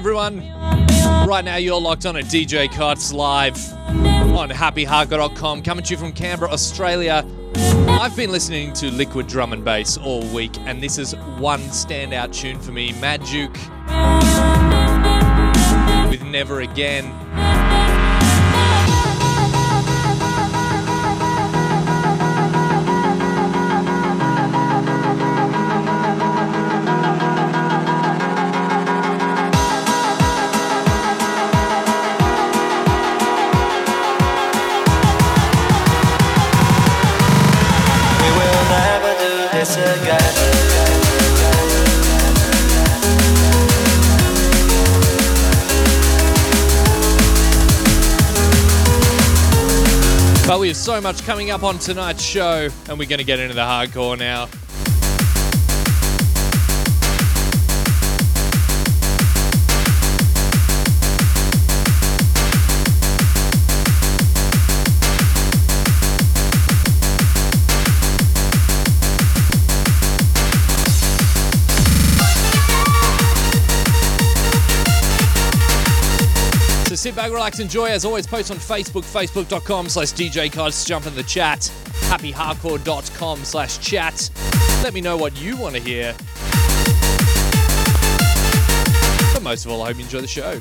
everyone? Right now, you're locked on at DJ Cuts live on happyhardcore.com, coming to you from Canberra, Australia. I've been listening to Liquid Drum and Bass all week, and this is one standout tune for me Maduk with Never Again. So much coming up on tonight's show, and we're going to get into the hardcore now. Relax, enjoy. As always, post on Facebook, facebook.com slash DJ. Jump in the chat. Happyhardcore.com slash chat. Let me know what you want to hear. But most of all, I hope you enjoy the show.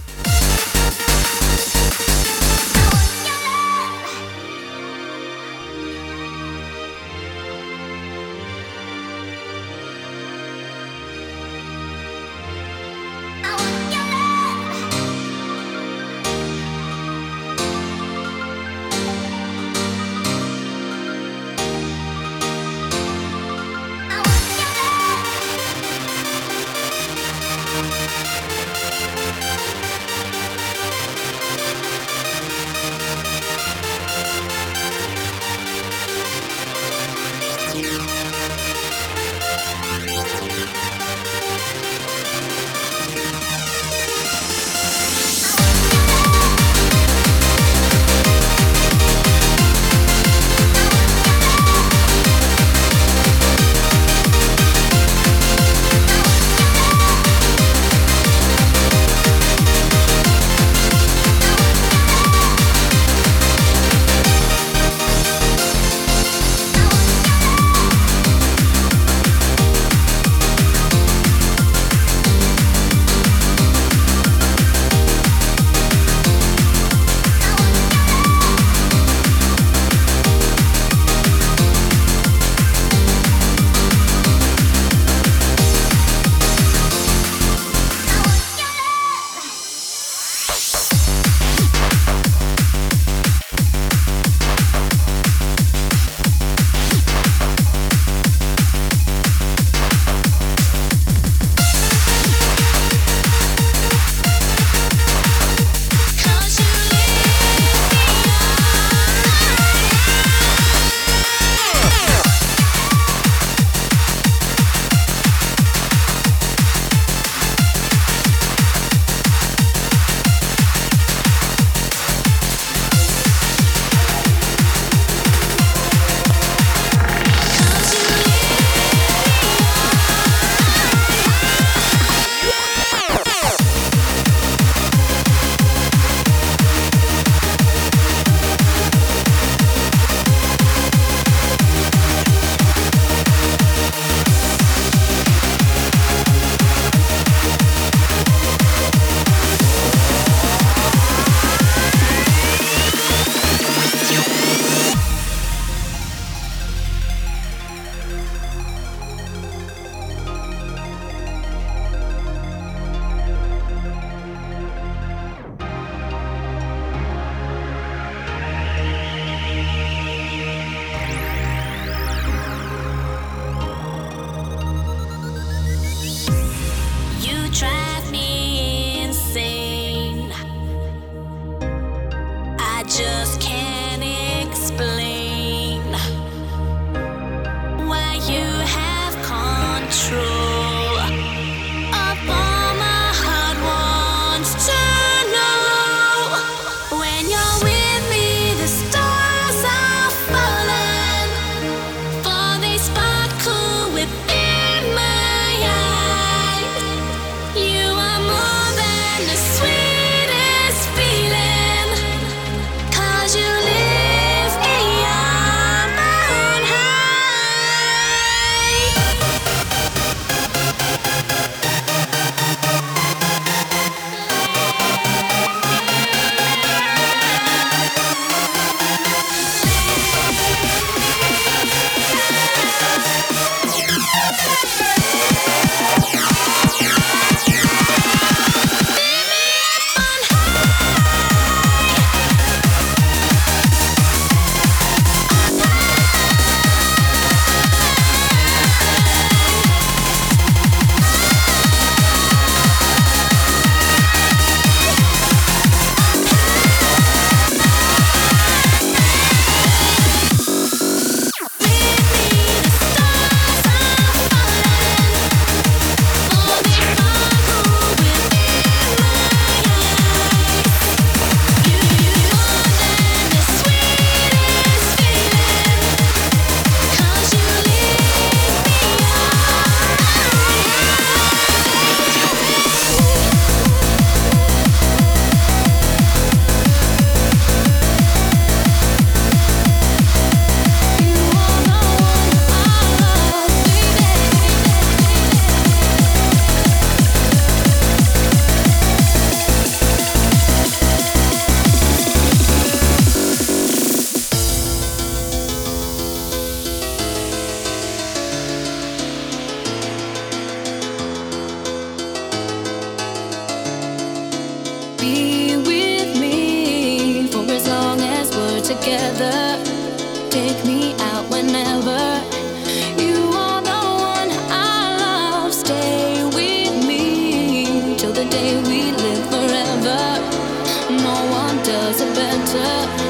day we live forever. No one does it better.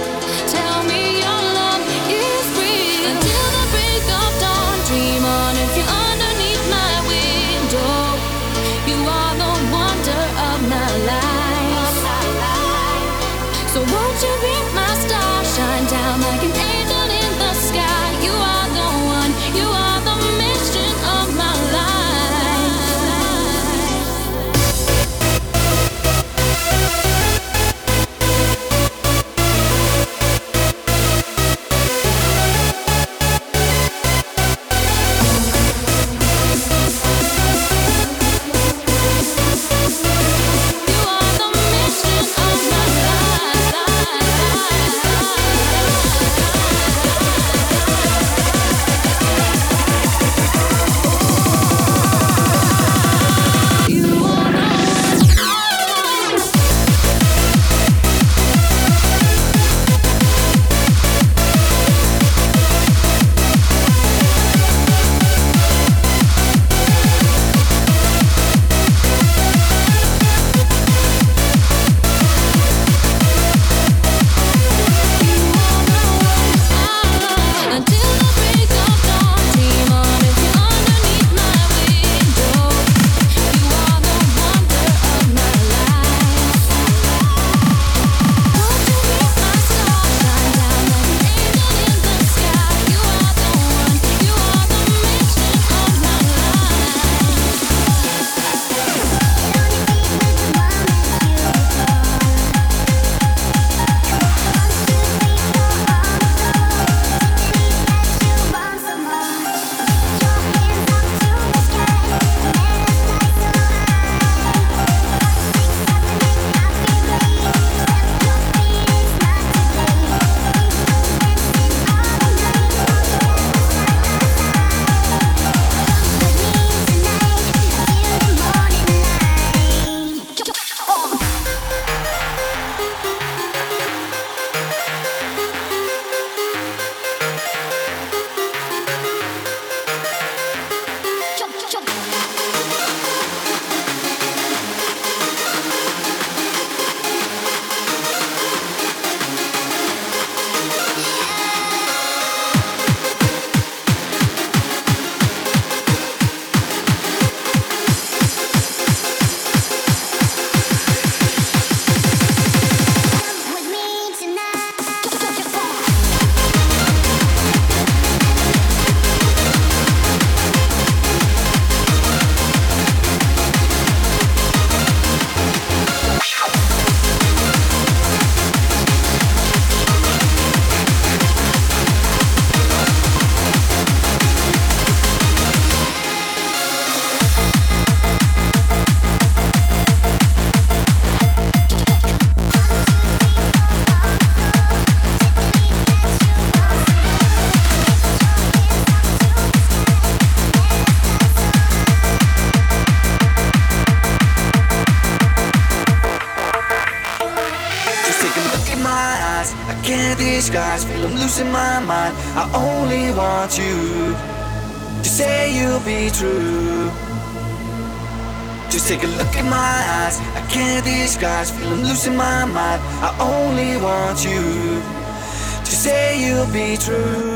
in my mind. I only want you to say you'll be true.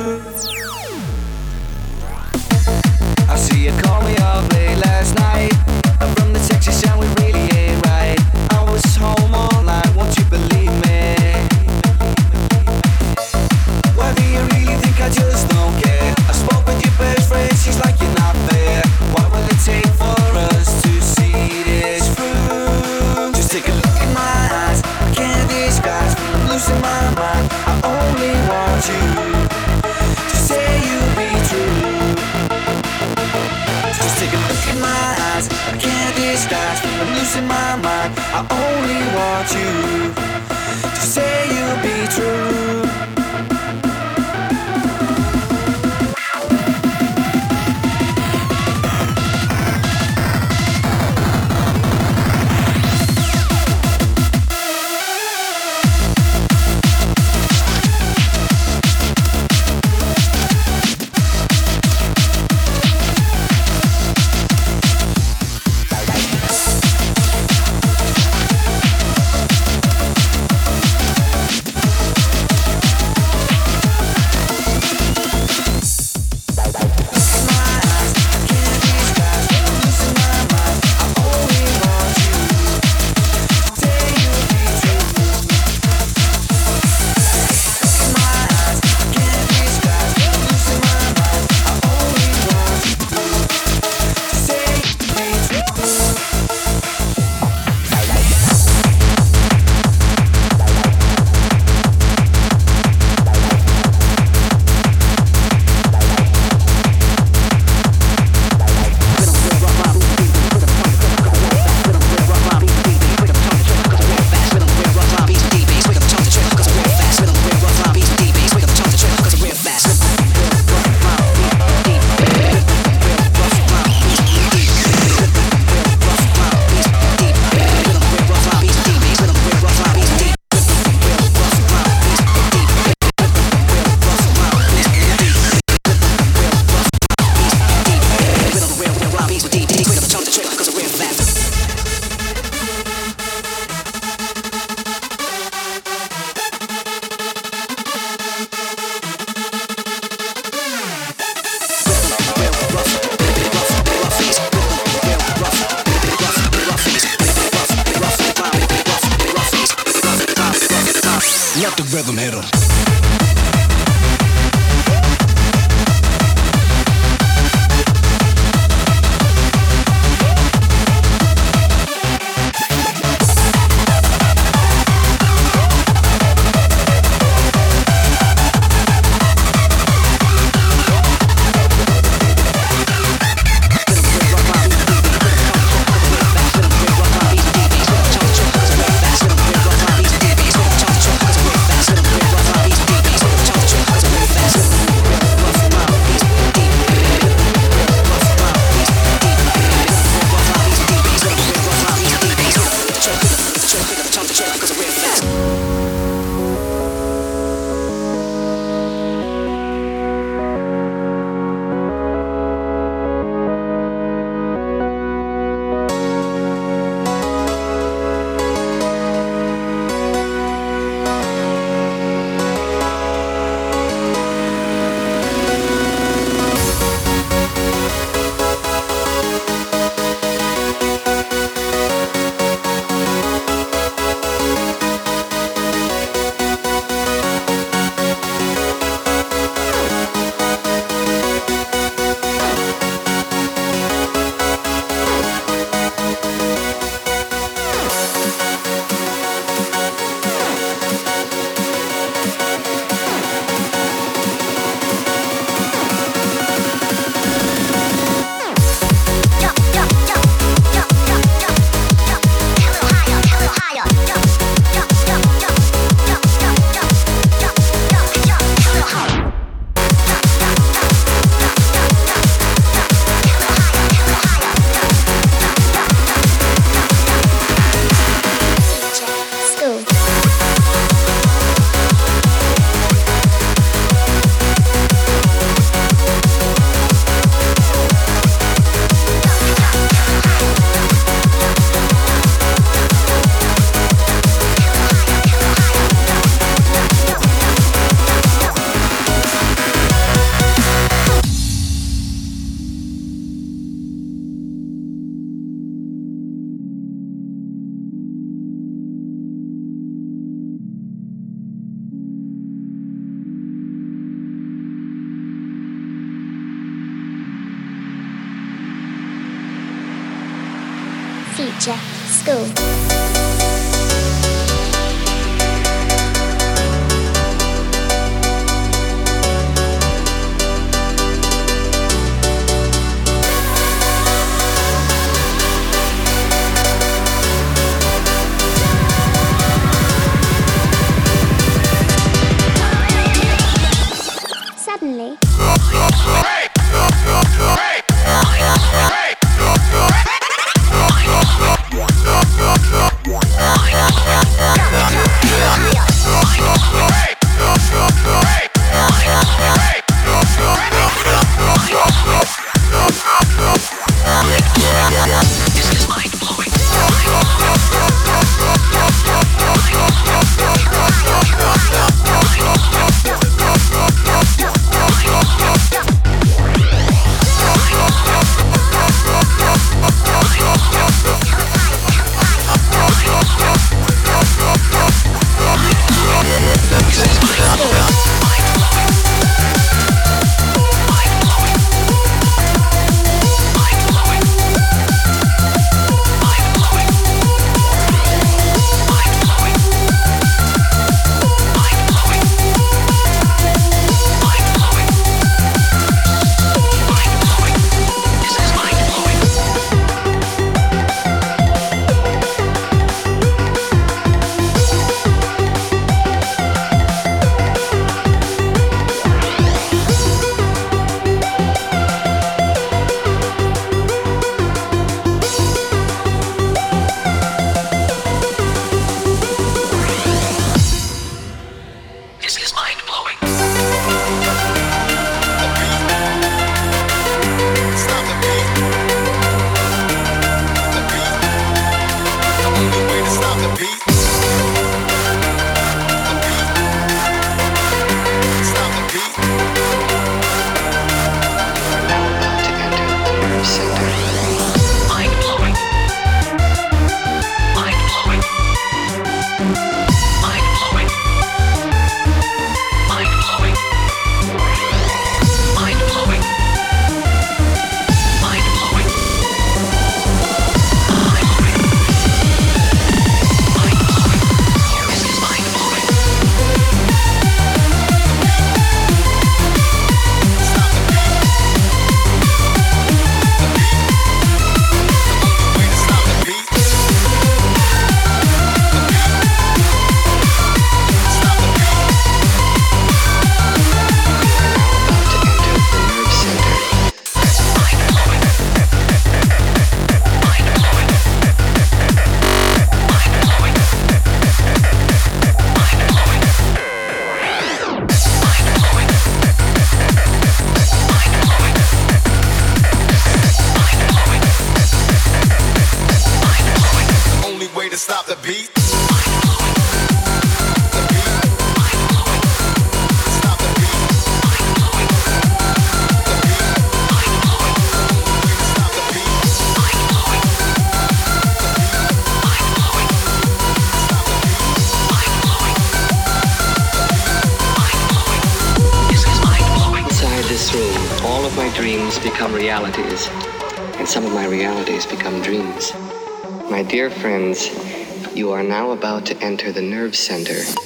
Enter the nerve center.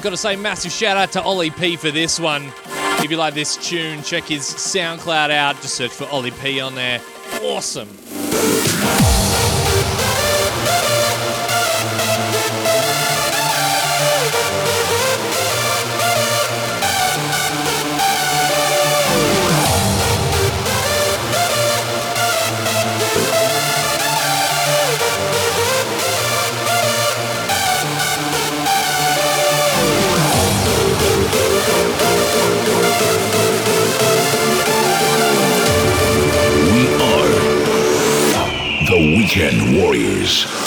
I've got to say, massive shout out to Ollie P for this one. If you like this tune, check his SoundCloud out. Just search for Ollie P on there. Awesome. Weekend Warriors.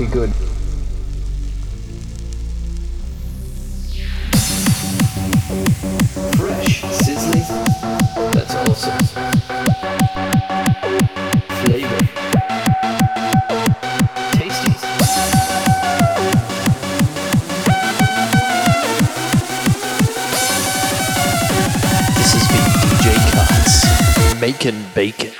Mighty good. Fresh, sizzling. That's awesome. Flavor. Tasty. This has been DJ Cuts. Making bacon.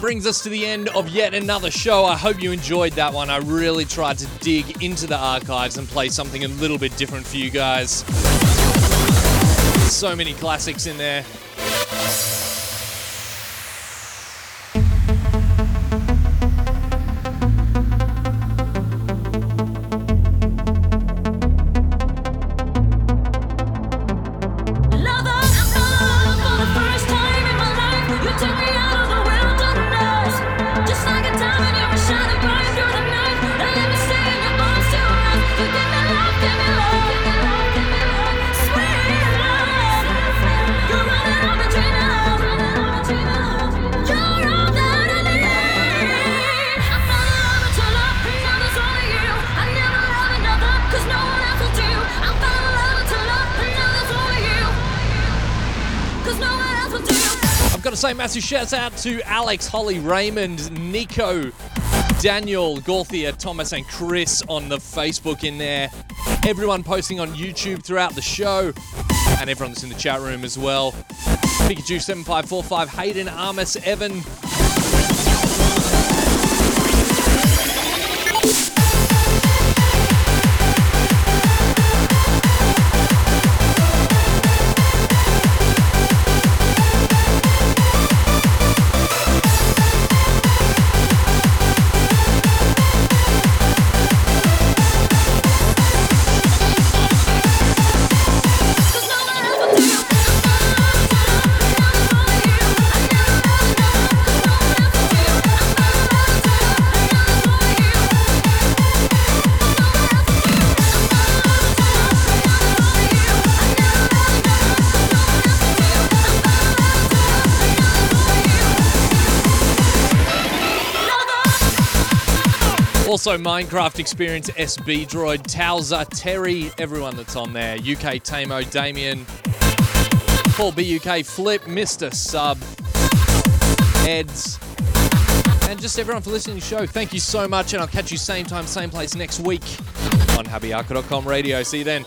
Brings us to the end of yet another show. I hope you enjoyed that one. I really tried to dig into the archives and play something a little bit different for you guys. So many classics in there. Massive shouts out to Alex, Holly, Raymond, Nico, Daniel, Gorthia, Thomas, and Chris on the Facebook in there. Everyone posting on YouTube throughout the show, and everyone that's in the chat room as well. Pikachu7545, Hayden, Armis, Evan. Also, Minecraft Experience SB Droid, Towser, Terry, everyone that's on there. UK Tamo, Damien, Paul BUK, Flip, Mr. Sub, Eds, and just everyone for listening to the show. Thank you so much, and I'll catch you same time, same place next week on happyarca.com radio. See you then.